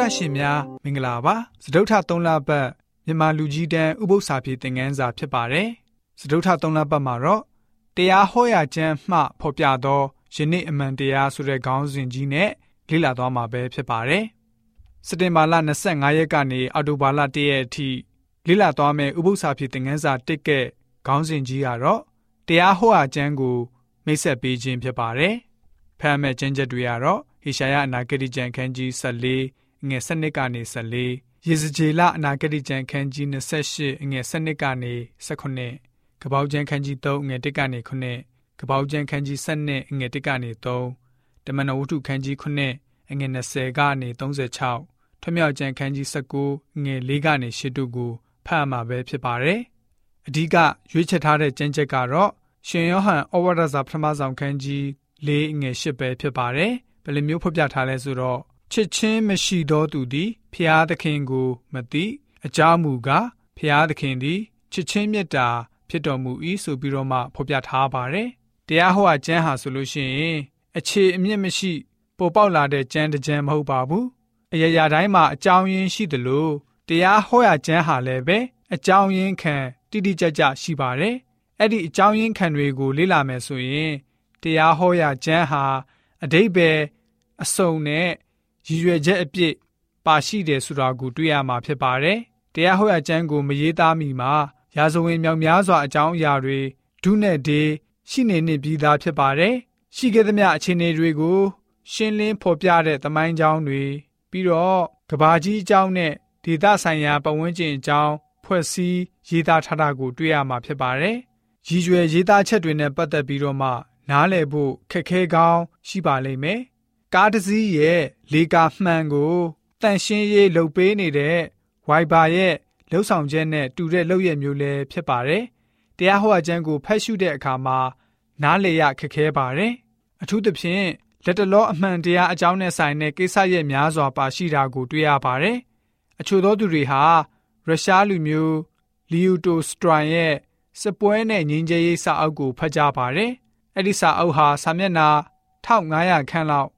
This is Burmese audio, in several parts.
တော်တာရှင်များမင်္ဂလာပါစဒုထ3လပတ်မြန်မာလူကြီးတန်းဥပု္ပ္ပစာပြေသင်ခန်းစာဖြစ်ပါတယ်စဒုထ3လပတ်မှာတော့တရားဟောရာကျမ်းမှဖော်ပြသောယနေ့အမှန်တရားဆိုတဲ့ခေါင်းစဉ်ကြီးနဲ့လေ့လာသွားမှာပဲဖြစ်ပါတယ်စက်တင်ဘာလ25ရက်ကနေအောက်တိုဘာလ1ရက်အထိလေ့လာသွားမယ့်ဥပု္ပ္ပစာပြေသင်ခန်းစာတစ်ကဲခေါင်းစဉ်ကြီးကတော့တရားဟောရာကျမ်းကိုမိတ်ဆက်ပေးခြင်းဖြစ်ပါတယ်ဖမ်းမဲ့ကျမ်းချက်တွေကတော့ဟေရှာယအနာဂတိကျမ်းခန်းကြီး14 ငွေ7ကနေ14ယေဇကျေလအနာဂတိကျမ်းခန်းကြီး28ငွေ7ကနေ19ကပောက်ကျမ်းခန်းကြီး3ငွေ1ကနေ9ကပောက်ကျမ်းခန်းကြီး7ငွေ1ကနေ3တမန်တော်ဝတ္ထုခန်းကြီး9ငွေ20ကနေ36ထွမြောက်ကျမ်းခန်းကြီး19ငွေ4ကနေ8တို့ကိုဖတ်မှာပဲဖြစ်ပါတယ်အဓိကရွေးချယ်ထားတဲ့ကျမ်းချက်ကတော့ရှင်ယောဟန်ဩဝါဒစာပထမဆောင်ခန်းကြီး၄ငယ်၈ပဲဖြစ်ပါတယ်။ဘယ်လိုမျိုးဖော်ပြထားလဲဆိုတော့ ချစ်ချင်းမရှိသောသူသည်ဖျားသခင်ကိုမသိအကြောင်းမူကားဖျားသခင်သည်ချစ်ချင်းမေတ္တာဖြစ်တော်မူ၏ဆိုပြီးတော့မှဖော်ပြထားပါတယ်။တရားဟောကျမ်းဟာဆိုလို့ရှိရင်အခြေအမြင့်မရှိပေါ်ပေါက်လာတဲ့ကျမ်းတစ်ကျမ်းမဟုတ်ပါဘူး။အရာရာတိုင်းမှာအကြောင်းရင်းရှိသလိုတရားဟောရကျမ်းဟာလည်းပဲအကြောင်းရင်းခံတိတိကျကျရှိပါတယ်။အဲ့ဒီအကြောင်းရင်းခံတွေကို လေ့လာမယ်ဆိုရင်တရားဟောရာကျမ်းဟာအတိတ်ပဲအစုံနဲ့ ရည်ရွယ်ချက်အပြည့်ပါရှိတယ်ဆိုတာကိုတွေ့ရမှာဖြစ်ပါတယ်။တရားဟောရာကျမ်းကိုမရေးသားမီမှာရာဇဝင်မြောက်များစွာအကြောင်းအရာတွေဒုနဲ့ဒေရှိနေနေပြီးသားဖြစ်ပါတယ်။ရှိခဲ့သမျှအခြေအနေတွေကိုရှင်းလင်းဖော်ပြတဲ့သမိုင်းကြောင်းတွေပြီးတော့ကဘာကြီးအကြောင်းနဲ့ဒေသဆိုင်ရာပတ်ဝန်းကျင်အကြောင်းဖွဲ့စည်းရေးသားထားတာကိုတွေ့ရမှာဖြစ်ပါတယ်။ရည်ရွယ်ရေးသားချက်တွေနဲ့ပတ်သက်ပြီးတော့မှနားလည်ဖို့ခက်ခဲကောင်းရှိပါလိမ့်မယ်။ ကားတစ်စီးရဲ့လေကာမှန်ကိုတန့်ရှင်းရေးလုပ်ပေးနေတဲ့ဝိုင်ဘာရဲ့လှုပ်ဆောင်ချက်နဲ့တူတဲ့လုပ်ရမျိုးလည်းဖြစ်ပါတယ်။တရားဟောအကျမ်းကိုဖတ်ရှုတဲ့အခါမှာနားလည်ရခက်ခဲပါတယ်။အထူးသဖြင့်လက်တလောအမှန်တရားအကြောင်းနဲ့ဆိုင်တဲ့ကိစ္စရဲ့များစွာပါရှိတာကိုတွေ့ရပါတယ်။အချို့သောသူတွေဟာရုရှားလူမျိုးလီယူတိုစထရိုင်ရဲ့စပွဲနဲ့ငင်းကြရေးစာအုပ်ကိုဖတ်ကြပါတယ်။အဲ့ဒီစာအုပ်ဟာစာမျက်နှာ1500ခန့်လောက်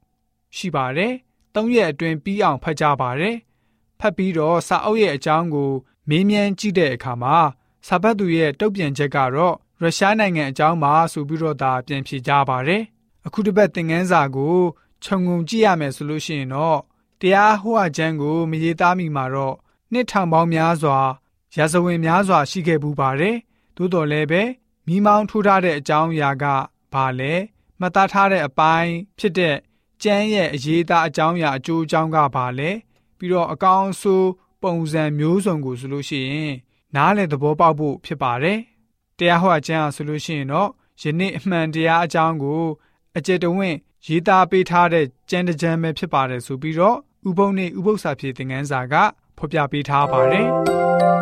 ရှိပါတယ်။၃ရက်အတွင်းပြီးအောင်ဖတ်ကြပါတယ်။ဖတ်ပြီးတော့စာအုပ်ရဲ့အကြောင်းကို မေးမြန်းကြည့်တဲ့အခါမှာစာဖတ်သူရဲ့တုံ့ပြန်ချက်ကတော့ရုရှားနိုင်ငံအကြောင်းပါဆိုပြီးတော့ဒါပြန်ဖြေကြပါတယ်။အခုတစ်ပတ်သင်ခန်းစာကိုခြုံငုံကြည့်ရမယ်ဆိုလို့ရှိရင်တော့တရားဟောအကျမ်းကိုမရေးသားမိမှာတော့နှစ်ထောင်ပေါင်းများစွာရာဇဝင်များစွာရှိခဲ့ဘူးပါတယ်။သို့တော်လည်းပဲမိမောင်းထိုးထားတဲ့အကြောင်းအရာကဘာလဲမှတ်သားထားတဲ့အပိုင်းဖြစ်တဲ့ ကျမ်းရဲ့အရေးသားအကြောင်းအရာအကျိုးအကြောင်းကဘာလဲပြီးတော့အကောင်းဆိုးပုံစံမျိုးစုံကိုဆိုလို့ရှိရင်နားလည်သဘောပေါက်ဖို့ဖြစ်ပါတယ်တရားဟောကျမ်းဆိုလို့ရှိရင်တော့ယနေ့အမှန်တရားအကြောင်းကို အကျယ်တဝင့်ရေးသားပေးထားတဲ့ကျမ်းတစ်ကျမ်းပဲဖြစ်ပါတယ်ဆိုပြီးတော့ဥပုံနဲ့ဥပု္ပ္ပစာဖြည့်သင်ခန်းစာကဖော်ပြပေးထားပါတယ်